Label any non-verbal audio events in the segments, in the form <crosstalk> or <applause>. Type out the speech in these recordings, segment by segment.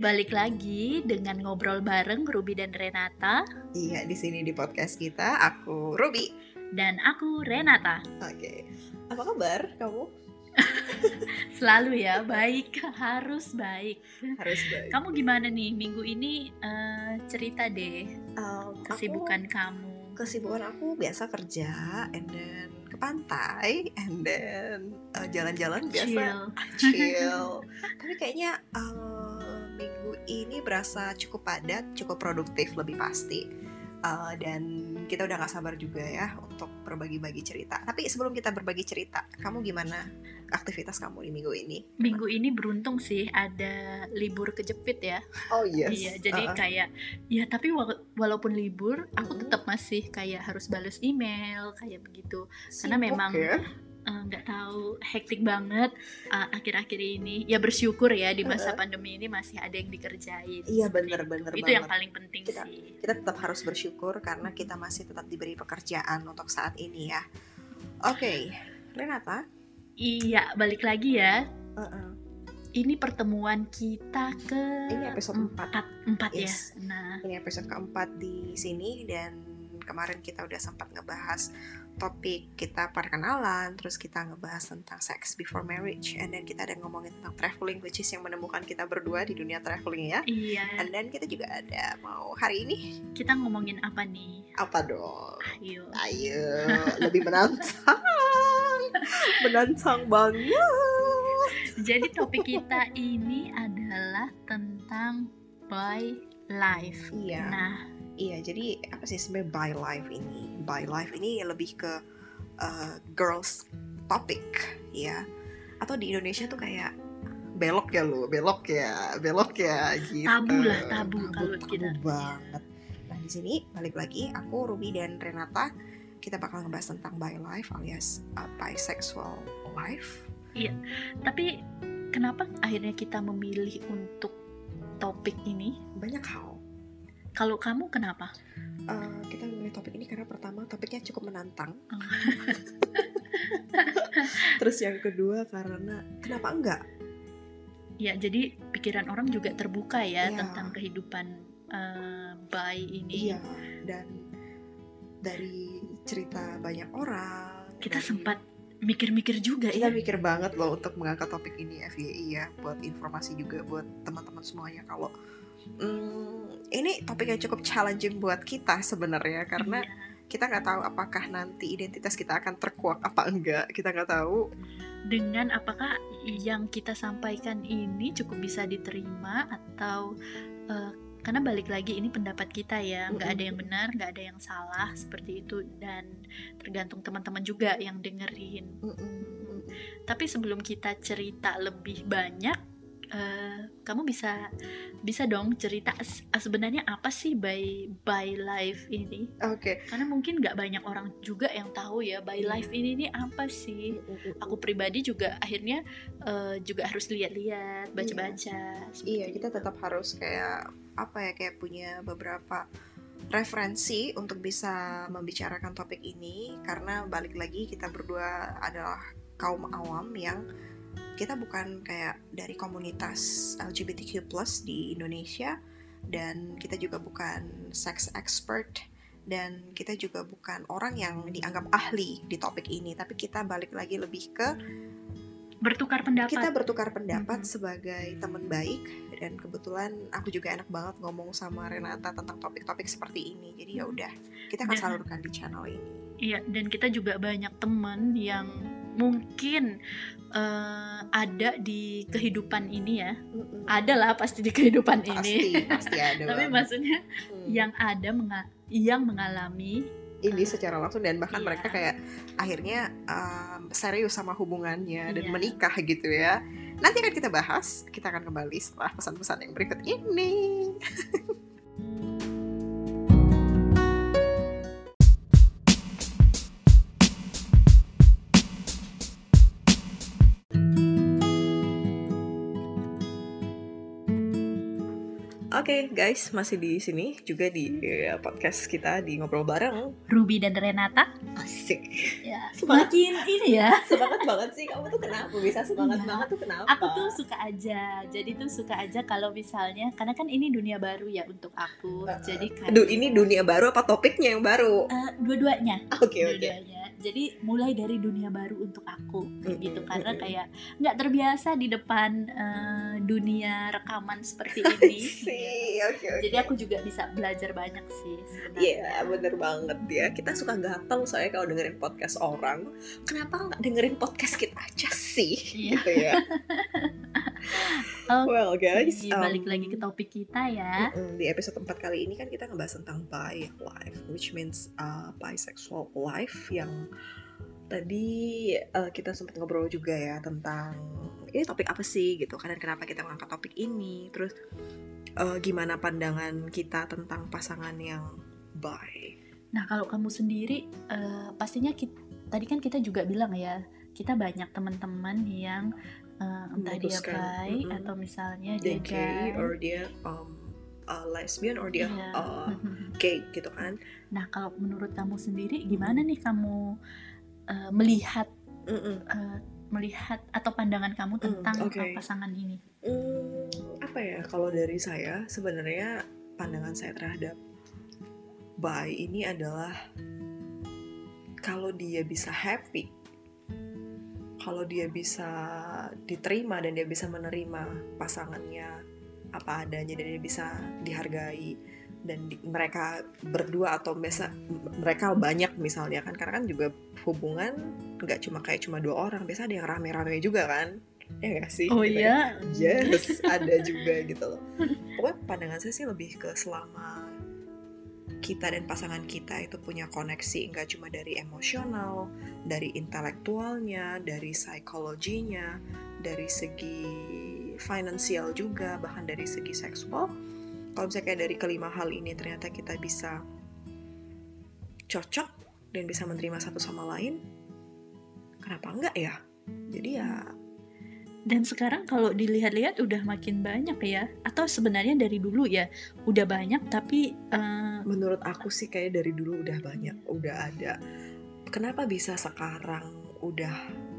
balik lagi dengan ngobrol bareng Ruby dan Renata Iya, di sini di podcast kita aku Ruby. dan aku Renata. Oke. Apa kabar kamu? <laughs> Selalu ya, baik, harus baik. Harus baik. Kamu gimana nih minggu ini eh, cerita deh Um, kesibukan kamu. aku, kesibukan aku biasa kerja and then ke pantai and then uh, jalan-jalan biasa Chill. chill. <laughs> Tapi kayaknya uh, minggu ini berasa cukup padat, cukup produktif lebih pasti. Uh, dan kita udah gak sabar juga ya untuk berbagi-bagi cerita. Tapi sebelum kita berbagi cerita, kamu gimana aktivitas kamu di minggu ini? Minggu ini beruntung sih ada libur kejepit ya. Oh yes. Iya, jadi Uh-uh. kayak ya tapi wa- walaupun libur, aku Mm-mm. tetap masih kayak harus balas email kayak begitu. karena Sibuk memang ya? Eh, nggak tahu hektik banget eh, akhir-akhir ini ya bersyukur ya di masa Heeh. pandemi ini masih ada yang dikerjain Iya bener-bener itu banget. yang paling penting Kita- sih kita tetap harus bersyukur karena kita masih tetap diberi pekerjaan untuk saat ini ya. Oke, Renata. iya balik lagi ya Uh-uh. ini pertemuan kita ke Ini episode empat. empat, empat Yes. ya nah Ini episode keempat di sini dan kemarin kita udah sempat ngebahas topik kita perkenalan, terus kita ngebahas tentang sex before marriage, and then kita ada ngomongin tentang traveling, which is yang menemukan kita berdua di dunia traveling ya. iya And then kita juga ada mau hari ini kita ngomongin apa nih apa dong? ayo Ayo, lebih menantang, <laughs> menantang banget. jadi topik kita ini adalah tentang by life Iya. nah Iya, jadi apa sih sebenarnya by life ini? By life ini lebih ke uh, girls topic ya. Atau di Indonesia tuh kayak belok ya lu, belok ya, belok ya gitu. Tabu lah, tabu kalau tabu kita- banget. Nah, di sini balik lagi aku Ruby dan Renata kita bakal ngebahas tentang by life alias uh, bisexual life. tapi kenapa akhirnya kita memilih untuk topik ini Banyak hal. Kalau kamu kenapa? Uh, kita memilih topik ini karena pertama topiknya cukup menantang. Oh. <laughs> Terus yang kedua karena kenapa enggak? Ya, jadi pikiran orang juga terbuka ya Iya. tentang kehidupan eh, bayi ini. Iya, dan dari cerita banyak orang Kita dari- sempat mikir-mikir juga kita ya. mikir banget loh untuk mengangkat topik ini FYI ya buat informasi juga buat teman-teman semuanya kalau hmm, ini topik yang cukup challenging buat kita sebenarnya karena Iya. kita nggak tahu apakah nanti identitas kita akan terkuak apa enggak kita nggak tahu dengan apakah yang kita sampaikan ini cukup bisa diterima atau eh, karena balik lagi ini pendapat kita ya, nggak ada yang benar, nggak ada yang salah seperti itu dan tergantung teman-teman juga yang dengerin. Tapi sebelum kita cerita lebih banyak, eh, kamu bisa bisa dong cerita s- sebenarnya apa sih by by life ini? oke Karena mungkin nggak banyak orang juga yang tahu ya by life ini ini apa sih? Aku pribadi juga akhirnya eh, juga harus lihat-lihat, baca-baca. seperti Iya, kita itu. tetap harus kayak apa ya kayak punya beberapa referensi untuk bisa membicarakan topik ini karena balik lagi kita berdua adalah kaum awam yang kita bukan kayak dari komunitas LGBTQ+ di Indonesia dan kita juga bukan sex expert dan kita juga bukan orang yang dianggap ahli di topik ini tapi kita balik lagi lebih ke bertukar pendapat. kita bertukar pendapat Mhm. sebagai teman baik dan kebetulan aku juga enak banget ngomong sama Renata tentang topik-topik seperti ini jadi ya udah kita akan Dan- salurkan di channel ini Iya, dan kita juga banyak temen yang mungkin eh, ada di kehidupan ini ya. Ada lah pasti di kehidupan ini. pasti pasti <laughs> ada Tapi banget. maksudnya Hmm. yang ada menga- yang mengalami ini secara langsung dan bahkan Iya. mereka kayak akhirnya um, serius sama hubungannya dan Iya. menikah gitu ya nanti akan kita bahas kita akan kembali setelah pesan-pesan yang berikut ini <laughs> Oke guys, masih di sini juga di eh, podcast kita di ngobrol bareng. Ruby dan Renata. Asik. Ya, semakin ini ya. <laughs> Semangat banget sih kamu tuh kenapa bisa semangat Iya. banget tuh kenapa? Aku tuh suka aja. Jadi tuh suka aja kalau misalnya karena kan ini dunia baru ya untuk aku. Jadi kan Aduh, ini dunia baru apa topiknya yang baru? Eh, dua-duanya. Oke oke. dua-duanya jadi mulai dari dunia baru untuk aku kayak Mm, gitu karena kayak nggak terbiasa di depan eh, dunia rekaman seperti <laughs> ini. sih, oke oke. jadi aku juga bisa belajar banyak sih Iya bener banget ya. Kita suka gatel soalnya kalau dengerin podcast orang. Kenapa nggak dengerin podcast kita aja sih? Iya. Gitu ya <laughs> Oke, Well guys Jadi, balik um, lagi ke topik kita ya. Di episode 4 kali ini kan kita ngebahas tentang bi life Which means uh, bisexual life Yang tadi uh, kita sempat ngobrol juga ya tentang Ini topik apa sih gitu kan Dan kenapa kita mengangkat topik ini. Terus uh, gimana pandangan kita tentang pasangan yang bi? Nah kalau kamu sendiri eh, pastinya kita, tadi kan kita juga bilang ya kita banyak teman-teman yang eh, entah dia bi mm-mm. atau misalnya Dia gay or dia um, uh, lesbian or dia Iya. uh, <laughs> gay gitu kan Nah, kalau menurut kamu sendiri gimana nih kamu eh, melihat eh, melihat atau pandangan kamu Hmm, tentang oke. eh, pasangan ini? Hmm, apa ya kalau dari saya sebenarnya pandangan saya terhadap bi ini adalah kalau dia bisa happy kalau dia bisa diterima dan dia bisa menerima pasangannya apa adanya dan dia bisa dihargai dan di- mereka berdua atau biasa mereka banyak misalnya kan karena kan juga hubungan nggak cuma kayak cuma dua orang biasa ada yang rame-rame juga kan ya nggak sih Oh Gitu iya. Yes, ada juga gitu loh. Pokoknya pandangan saya sih lebih ke selama kita dan pasangan kita itu punya koneksi nggak cuma dari emosional, dari intelektualnya, dari psikologinya, dari segi finansial juga, bahkan dari segi seksual. Kalau misalnya dari kelima hal ini ternyata kita bisa cocok dan bisa menerima satu sama lain, kenapa enggak ya? Jadi ya Dan sekarang kalau dilihat-lihat udah makin banyak ya. Atau sebenarnya dari dulu ya udah banyak tapi eh, Menurut aku sih kayak dari dulu udah banyak, udah ada. Kenapa bisa sekarang udah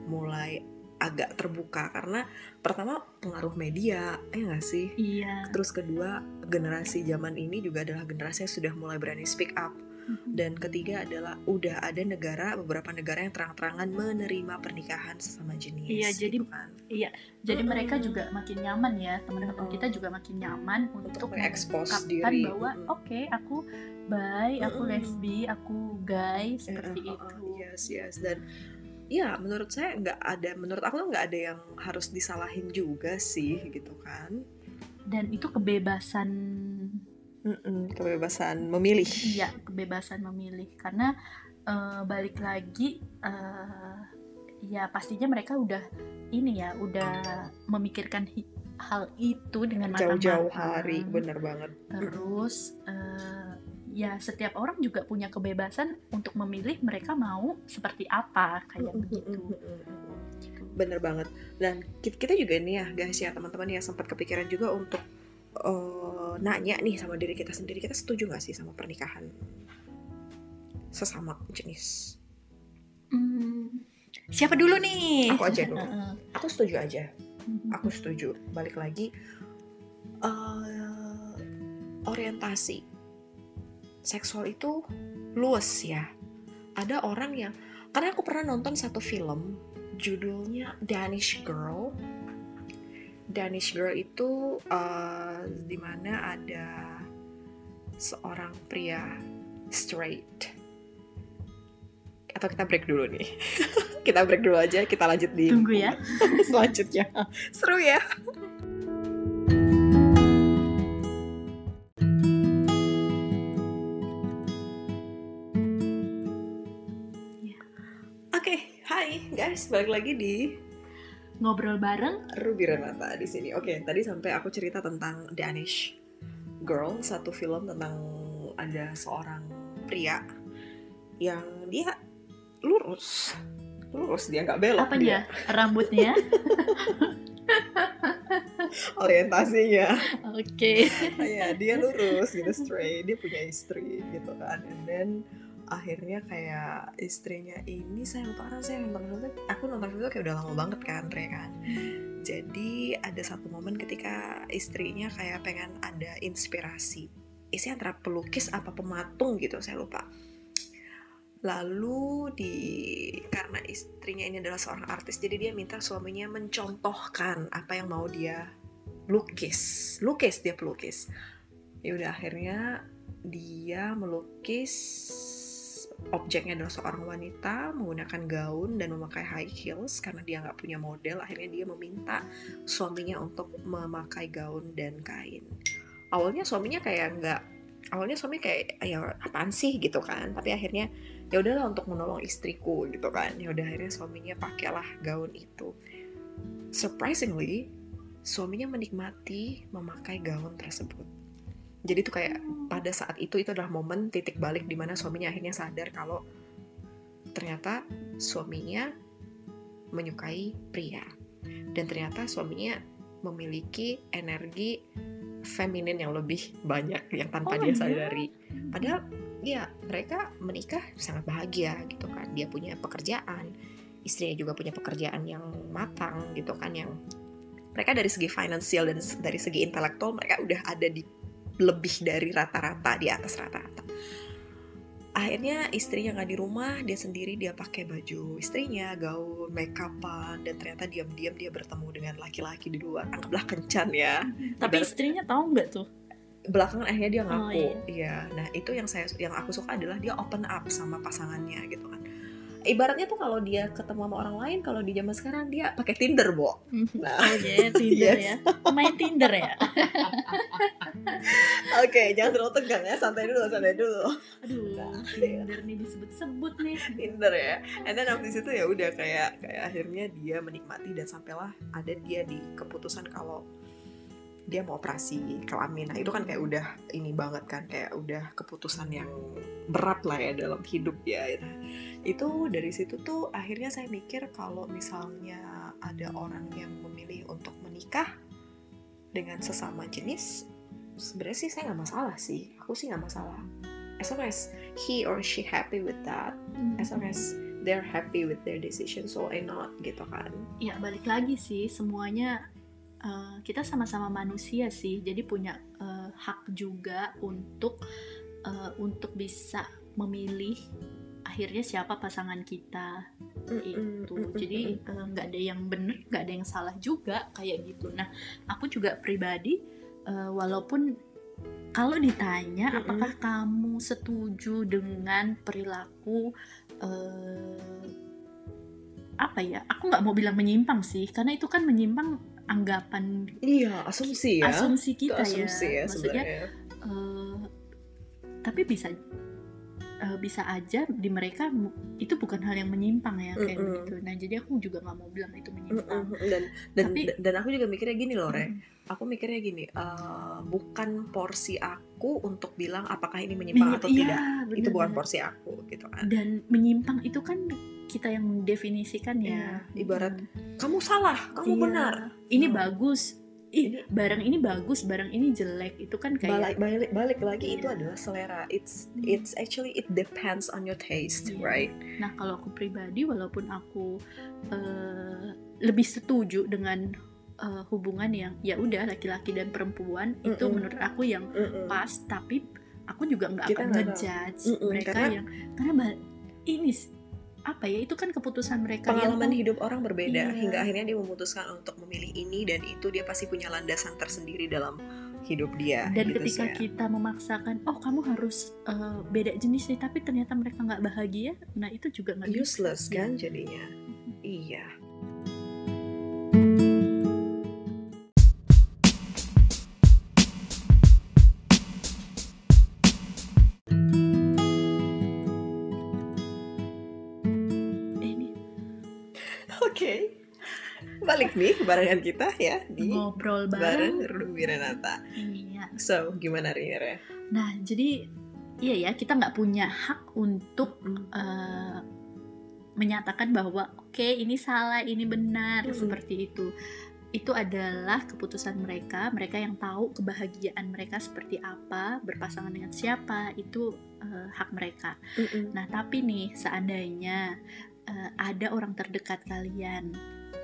mulai agak terbuka? Karena pertama pengaruh media, ya nggak sih? iya. Terus kedua generasi zaman ini juga adalah generasi yang sudah mulai berani speak up. Dan ketiga adalah udah ada negara, beberapa negara yang terang-terangan menerima pernikahan sesama jenis. Iya, jadi- gitu kan. Jadi Mm-mm. mereka juga makin nyaman ya teman-teman kita juga makin nyaman Untuk untuk mengekspos diri. bahwa Mm-mm. oke aku bi, aku lesbi, aku gay seperti Eh, eh, itu. eh, yes yes dan ya menurut saya nggak ada menurut aku nggak ada yang harus disalahin juga sih gitu kan Dan itu kebebasan Mm-mm, kebebasan memilih. Iya, kebebasan memilih. Karena eh, balik lagi eh, ya pastinya mereka udah ini ya, udah memikirkan hal itu dengan jauh-jauh hari bener banget. Terus eh, ya setiap orang juga punya kebebasan untuk memilih mereka mau seperti apa kayak begitu. Gitu. bener banget. Dan ki- kita juga nih ya guys ya teman-teman ya sempat kepikiran juga untuk eh, nanya nih sama diri kita sendiri kita setuju nggak sih sama pernikahan sesama jenis? Hmm, siapa dulu nih? Aku aja dulu. Aku setuju aja. Aku setuju. Balik lagi eh, orientasi seksual itu luas ya. Ada orang yang karena aku pernah nonton satu film judulnya Danish Girl Danish Girl itu eh, di mana ada seorang pria straight atau kita break dulu nih <laughs> kita break dulu aja kita lanjut di Tunggu ya. <laughs> selanjutnya seru ya Ya. oke hai guys balik lagi di Ngobrol bareng. Ruby Renata di sini. Oke tadi sampai aku cerita tentang Danish Girl satu film tentang ada seorang pria yang dia lurus. Lurus dia nggak belok apa dia? Rambutnya? <laughs> Orientasinya. Oke. <laughs> Ya dia lurus gitu straight dia punya istri gitu kan. And then akhirnya kayak istrinya ini saya lupa karena saya nonton film aku nonton film kayak udah lama banget kan Re kan. Jadi ada satu momen ketika istrinya kayak pengen ada inspirasi isi antara pelukis apa pematung gitu saya lupa. Lalu di karena istrinya ini adalah seorang artis jadi dia minta suaminya mencontohkan apa yang mau dia lukis lukis dia pelukis. Ya udah akhirnya dia melukis objeknya adalah seorang wanita menggunakan gaun dan memakai high heels karena dia nggak punya model akhirnya dia meminta suaminya untuk memakai gaun dan kain. Awalnya suaminya kayak nggak awalnya suami kayak ya apaan sih? gitu kan. Tapi akhirnya ya udahlah untuk menolong istriku gitu kan. Ya udah akhirnya suaminya pakailah gaun itu. Surprisingly suaminya menikmati memakai gaun tersebut jadi tuh kayak pada saat itu itu adalah momen titik balik di mana suaminya akhirnya sadar kalau ternyata suaminya menyukai pria. Dan ternyata suaminya memiliki energi feminin yang lebih banyak yang tanpa oh, dia sadari. Padahal ya mereka menikah sangat bahagia gitu kan. Dia punya pekerjaan istrinya juga punya pekerjaan yang matang gitu kan yang mereka dari segi finansial dan dari segi intelektual mereka udah ada di lebih dari rata-rata di atas rata-rata. Akhirnya istrinya nggak di rumah dia sendiri dia pakai baju istrinya gaun make upan dan ternyata diam-diam dia bertemu dengan laki-laki di luar. Anggaplah kencan ya. Tapi istrinya tahu nggak tuh? Belakangan akhirnya dia ngaku. oh, iya. iya. Nah itu yang saya yang aku suka adalah dia open up sama pasangannya gitu kan ibaratnya tuh kalau dia ketemu sama orang lain kalau di zaman sekarang dia pakai Tinder bo. Nah oh yeah, <laughs> Tinder yes. ya. Main Tinder ya? <laughs> Oke okay, jangan terlalu tegang ya. Santai dulu santai dulu. Aduh nah, Tinder nih disebut-sebut nih. <laughs> Tinder ya. And then abis itu ya udah kayak kayak akhirnya dia menikmati dan sampailah ada dia di keputusan kalau dia mau operasi kelamin. Nah itu kan kayak udah ini banget kan kayak udah keputusan yang berat lah ya dalam hidup ya nah, itu dari situ tuh akhirnya saya mikir kalau misalnya ada orang yang memilih untuk menikah dengan sesama jenis sebenarnya sih saya nggak masalah sih. Aku sih nggak masalah. As long as he or she happy with that. As long as they're happy with their decision so why not? Gitu kan. Ya balik lagi sih semuanya uh, kita sama-sama manusia sih. Jadi punya uh, hak juga untuk uh, untuk bisa memilih akhirnya siapa pasangan kita? Itu. jadi nggak uh, ada yang benar nggak ada yang salah juga kayak gitu. Nah aku juga pribadi uh, walaupun kalau ditanya mm apakah kamu setuju dengan perilaku uh, apa ya aku nggak mau bilang menyimpang sih karena itu kan menyimpang anggapan iya asumsi ya. asumsi kita asumsi ya, ya maksudnya uh, tapi bisa uh, bisa aja di mereka itu bukan hal yang menyimpang ya kayak mm -hmm. gitu nah jadi aku juga nggak mau bilang itu menyimpang mm -hmm. dan dan tapi, dan aku juga mikirnya gini loh re mm -hmm. aku mikirnya gini uh, bukan porsi aku untuk bilang apakah ini menyimpang atau iya, tidak bener, itu bukan porsi aku gitu kan dan menyimpang itu kan kita yang mendefinisikan ya. Iya, ibarat hmm. kamu salah, kamu iya. benar. Ini hmm. bagus. Ih, barang ini bagus, barang ini jelek. Itu kan kayak balik balik balik lagi iya. itu adalah selera. It's it's actually it depends on your taste, iya. right? Nah, kalau aku pribadi walaupun aku uh, lebih setuju dengan uh, hubungan yang ya udah laki-laki dan perempuan mm -mm. itu menurut aku yang mm -mm. pas, tapi aku juga nggak akan ngejudge mm -mm, mereka karena, yang karena ini apa ya itu kan keputusan mereka pengalaman hidup orang berbeda iya. hingga akhirnya dia memutuskan untuk memilih ini dan itu dia pasti punya landasan tersendiri dalam hidup dia dan gitu ketika saya. kita memaksakan oh kamu harus uh, beda jenis nih tapi ternyata mereka nggak bahagia nah itu juga nggak useless bisa. kan jadinya iya balik nih barengan kita ya di ngobrol bareng, bareng Wiranata. Iya. So gimana Rina? Nah jadi iya ya kita nggak punya hak untuk mm. uh, menyatakan bahwa oke okay, ini salah ini benar mm. seperti itu. itu adalah keputusan mereka mereka yang tahu kebahagiaan mereka seperti apa berpasangan dengan siapa itu uh, hak mereka Mm-mm. nah tapi nih seandainya uh, ada orang terdekat kalian.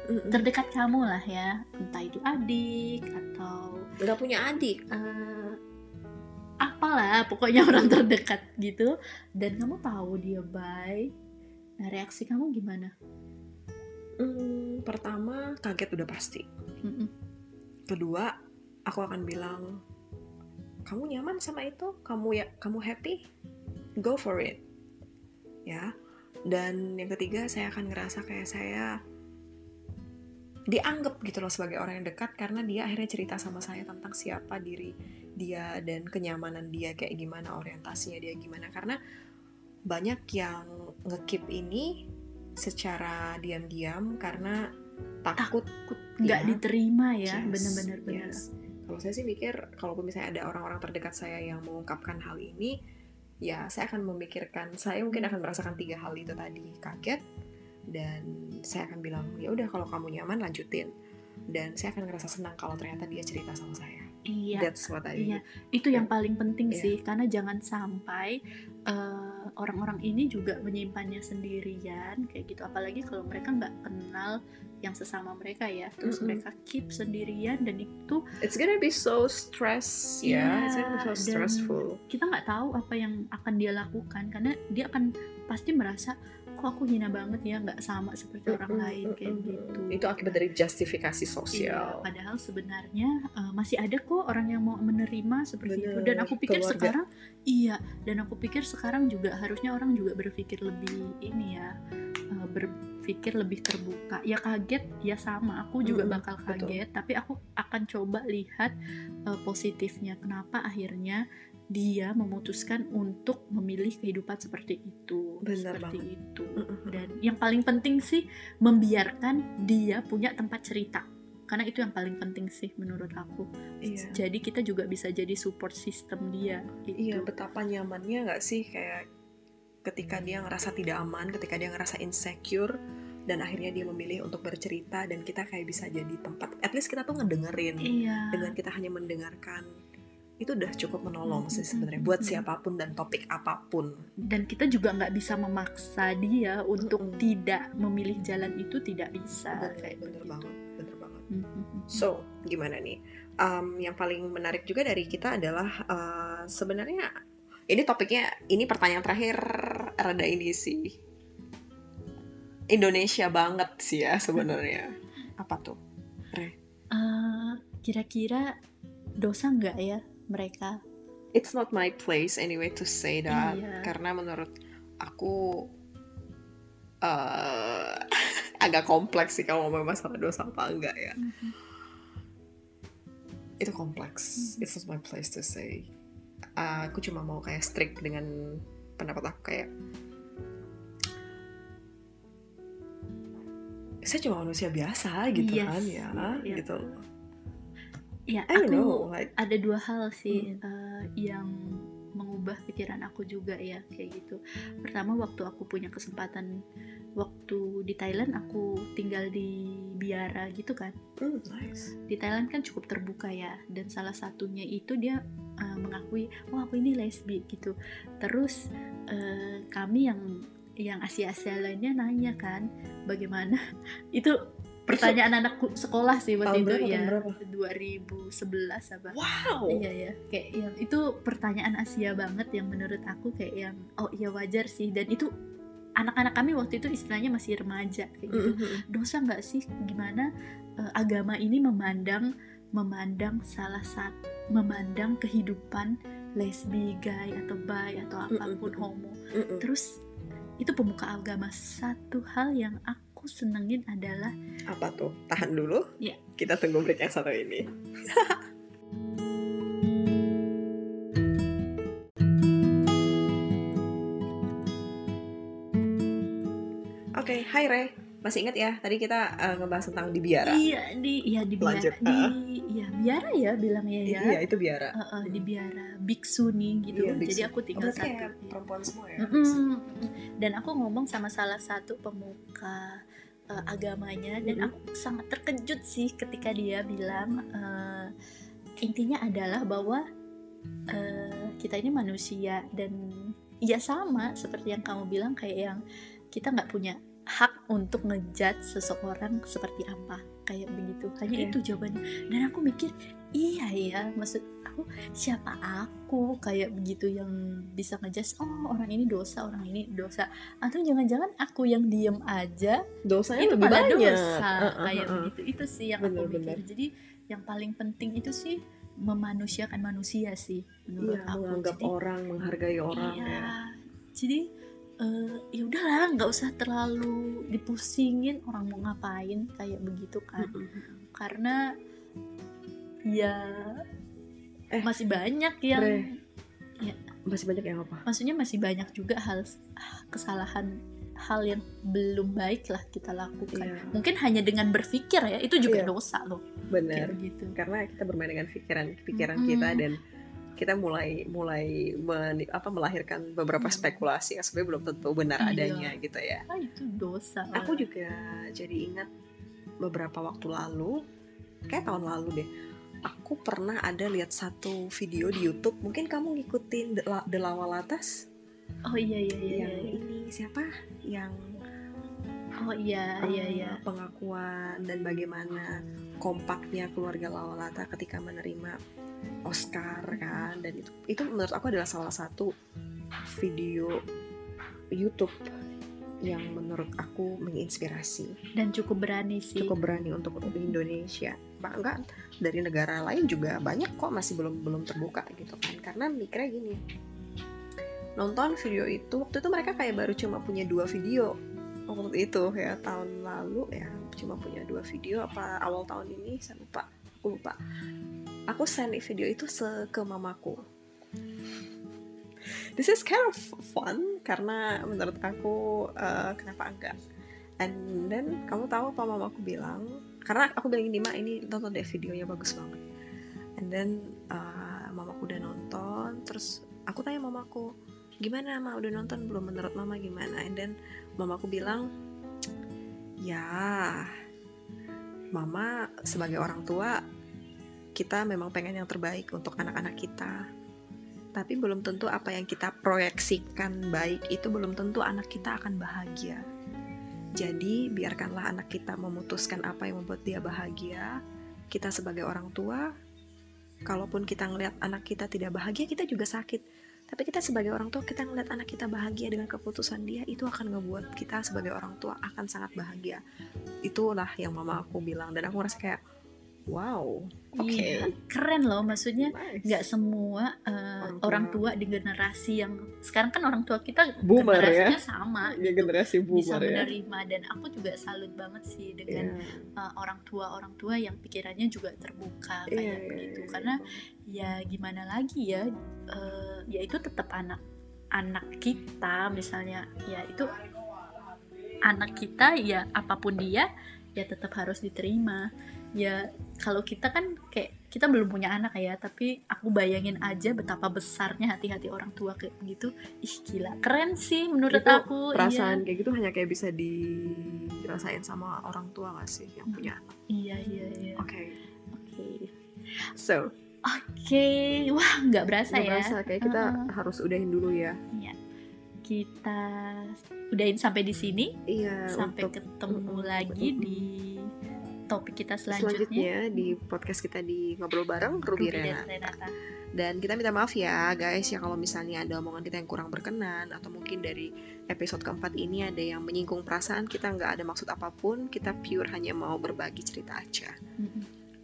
Terdekat kamu lah ya. Entah itu adik atau nggak punya adik eh, apalah pokoknya orang terdekat gitu. Dan kamu tahu dia baik. Nah reaksi kamu gimana? Hmm, pertama kaget udah pasti. Mm-mm. kedua aku akan bilang kamu nyaman sama itu? Kamu ya kamu happy? Go for it. Ya dan yang ketiga saya akan ngerasa kayak saya dianggap gitu loh sebagai orang yang dekat karena dia akhirnya cerita sama saya tentang siapa diri dia dan kenyamanan dia kayak gimana orientasinya dia gimana karena banyak yang ngekip ini secara diam-diam karena takut nggak Ya. diterima ya Yes, bener-bener bener yes. Kalau saya sih mikir, kalaupun misalnya ada orang-orang terdekat saya yang mengungkapkan hal ini, ya saya akan memikirkan, saya mungkin akan merasakan tiga hal itu tadi, kaget, dan saya akan bilang, ya udah kalau kamu nyaman lanjutin, dan saya akan ngerasa senang kalau ternyata dia cerita sama saya. iya That's what I Iya, itu yang paling penting Iya. sih, karena jangan sampai eh, orang-orang ini juga menyimpannya sendirian, kayak gitu. Apalagi kalau mereka nggak kenal yang sesama mereka ya, terus Mm-mm. mereka keep sendirian dan itu It's gonna be so stress, ya, Iya, it's gonna be so stressful. kita nggak tahu apa yang akan dia lakukan, karena dia akan pasti merasa kok aku hina banget ya, nggak sama seperti orang lain kayak gitu. Itu akibat dari justifikasi Iya, sosial. padahal sebenarnya uh, masih ada kok orang yang mau menerima seperti itu. Bener, Dan aku pikir keluarga. sekarang iya, dan aku pikir sekarang juga harusnya orang juga berpikir lebih ini ya, uh, berpikir lebih terbuka. Ya kaget, ya sama. Aku juga Mm-mm, bakal betul. kaget, tapi aku akan coba lihat uh, positifnya. Kenapa akhirnya dia memutuskan untuk memilih kehidupan seperti itu, Bener seperti banget. itu. Mm-mm. Dan yang paling penting sih membiarkan dia punya tempat cerita. Karena itu yang paling penting sih menurut aku. Iya. jadi kita juga bisa jadi support system dia Iya, gitu. betapa nyamannya nggak sih? Kayak ketika dia ngerasa tidak aman, ketika dia ngerasa insecure, dan akhirnya dia memilih untuk bercerita dan kita kayak bisa jadi tempat, at least kita tuh ngedengerin, iya. Dengan kita hanya mendengarkan, itu udah cukup menolong sih Mm, sebenarnya mm, buat mm. siapa pun dan topik apa pun. dan kita juga nggak bisa memaksa dia untuk Mm-mm. tidak memilih jalan itu tidak bisa Bener, kayak bener begitu. banget, bener banget. Mhm. So, gimana nih? Um, yang paling menarik juga dari kita adalah uh, sebenarnya ini topiknya, ini pertanyaan terakhir rada ini sih. Indonesia banget sih ya sebenarnya. <laughs> Apa tuh? Eh, kira-kira dosa nggak ya mereka It's not my place anyway to say that Iya. karena menurut aku uh, <laughs> agak kompleks sih kalau ngomong masalah dosa apa enggak ya. Mhm. itu kompleks. Hmm. It's not my place to say. Uh, aku cuma mau kayak strict dengan pendapat aku kayak saya cuma manusia biasa gitu Yes, kan ya, iya. gitu. Ya aku know, like ada dua hal sih Mm. eh, yang mengubah pikiran aku juga ya kayak gitu. Pertama waktu aku punya kesempatan waktu di Thailand aku tinggal di biara gitu kan. mm, nice. Di Thailand kan cukup terbuka ya dan salah satunya itu dia eh, mengakui oh aku ini lesbi gitu. Terus eh, kami yang yang Asia-Asia lainnya nanya kan bagaimana <laughs> itu pertanyaan anakku sekolah sih waktu itu berapa, ya tahun berapa? 2011 apa Wow. Iya ya, kayak yang itu pertanyaan Asia banget yang menurut aku kayak yang oh iya wajar sih dan itu anak-anak kami waktu itu istilahnya masih remaja kayak gitu. Dosa nggak sih gimana eh, agama ini memandang memandang salah satu memandang kehidupan lesbi, gay atau bi atau apa pun homo. Terus itu pemuka agama satu hal yang aku senengin adalah Apa tuh? Tahan dulu. Iya. Kita tunggu break yang satu ini. <laughs> Oke, hai Re. Masih ingat ya? Tadi kita uh, ngebahas tentang di biara. iya di iya di biara Lanjut, di ah. iya biara ya bilangnya ya. Iya, itu biara. Eh, eh, di biara biksu nih gitu. Iya, biksu. Jadi aku Oh, tinggal berarti satu. kayak perempuan semua ya? Mm-mm. Dan aku ngomong sama salah satu pemuka uh, agamanya dan aku sangat terkejut sih ketika dia bilang uh, intinya adalah bahwa uh, kita ini manusia dan ya sama seperti yang kamu bilang kayak yang kita nggak punya hak untuk ngejudge seseorang seperti apa kayak begitu. Hanya Iya. itu jawabannya. Dan aku mikir iya ya maksud aku siapa aku? Kayak begitu yang bisa ngejudge oh orang ini dosa orang ini dosa. Atau jangan-jangan aku yang diem aja dosanya itu lebih banyak. dosa. Uh, uh, kayak uh, uh. begitu. Itu sih yang Bener, aku mikir. bener. jadi yang paling penting itu sih memanusiakan manusia sih menurut Iya, aku. menganggap jadi orang menghargai orang iya. ya. Jadi eh, ya udahlah nggak usah terlalu dipusingin orang mau ngapain kayak begitu kan. Karena ya Eh, masih banyak yang Bre. masih banyak yang apa maksudnya masih banyak juga hal kesalahan hal yang belum baik lah kita lakukan Iya. mungkin hanya dengan berpikir ya itu juga Iya. dosa loh benar gitu karena kita bermain dengan pikiran pikiran Mm-mm. kita dan kita mulai mulai men- apa melahirkan beberapa Mm. spekulasi yang sebenarnya belum tentu benar Iya. adanya gitu ya ah itu dosa aku juga jadi ingat beberapa waktu lalu kayak tahun lalu deh aku pernah ada lihat satu video di YouTube. Mungkin kamu ngikutin The, La- The Lawalatas oh iya iya iya yang iya. ini siapa? Yang oh iya iya eh, iya pengakuan dan bagaimana kompaknya keluarga Lawalata ketika menerima Oscar kan? Dan itu itu menurut aku adalah salah satu video YouTube yang menurut aku menginspirasi. Dan cukup berani sih. Cukup berani untuk di Indonesia. Bahkan dari negara lain juga banyak kok masih belum belum terbuka gitu kan. Karena mikirnya gini nonton video itu waktu itu mereka kayak baru cuma punya dua video. Waktu itu ya tahun lalu ya cuma punya dua video apa awal tahun ini saya lupa aku lupa. Aku send video itu ke mamaku this is kind of fun karena menurut aku eh, kenapa enggak? And then kamu tahu apa mamaku bilang? Karena aku bilang gini mak ini nonton deh videonya bagus banget. And then eh, mamaku udah nonton terus aku tanya mamaku gimana mama udah nonton belum? Menurut mama gimana? And then mamaku bilang ya mama sebagai orang tua kita memang pengen yang terbaik untuk anak-anak kita tapi belum tentu apa yang kita proyeksikan baik itu belum tentu anak kita akan bahagia. Jadi biarkanlah anak kita memutuskan apa yang membuat dia bahagia kita sebagai orang tua kalaupun kita ngelihat anak kita tidak bahagia kita juga sakit. Tapi kita sebagai orang tua kita ngeliat anak kita bahagia dengan keputusan dia itu akan ngebuat kita sebagai orang tua akan sangat bahagia. Itulah yang mama aku bilang dan aku ngerasa kayak wow oke Iya, keren loh maksudnya nice. nggak semua uh, Orang orang, tua. di generasi yang sekarang kan orang tua kita Boomer ya. generasinya sama ya generasi bisa boomer ya menerima dan aku juga salut banget sih dengan Iya. uh, orang tua orang tua yang pikirannya juga terbuka Iya, kayak iya, begitu iya. karena ya gimana lagi ya uh, ya itu tetap anak anak kita misalnya ya itu anak kita ya apa pun dia ya tetap harus diterima ya kalau kita kan kayak kita belum punya anak ya tapi aku bayangin aja betapa besarnya hati-hati orang tua kayak begitu ih gila. Keren sih menurut Itu aku perasaan kayak gitu hanya kayak bisa dirasain sama orang tua gak sih yang punya anak? Iya iya iya. Iya oke. Oke. So. Oke. Wah nggak berasa nggak ya. berasa kayak kita Heeh. harus udahin dulu ya. Kita udahin sampai di sini. Iya sampai untuk ketemu Mm-mm. lagi Mm-mm. di topik kita selanjutnya, selanjutnya di podcast kita di ngobrol bareng Ruby, Rena Dan Dan kita minta maaf ya guys ya kalau misalnya ada omongan kita yang kurang berkenan atau mungkin dari episode keempat ini ada yang menyinggung perasaan kita nggak ada maksud apa pun kita pure hanya mau berbagi cerita aja.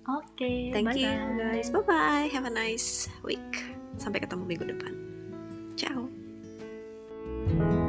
Oke. Okay, Thank bye -bye. you guys. Bye bye. Have a nice week. Sampai ketemu minggu depan. Ciao. thank you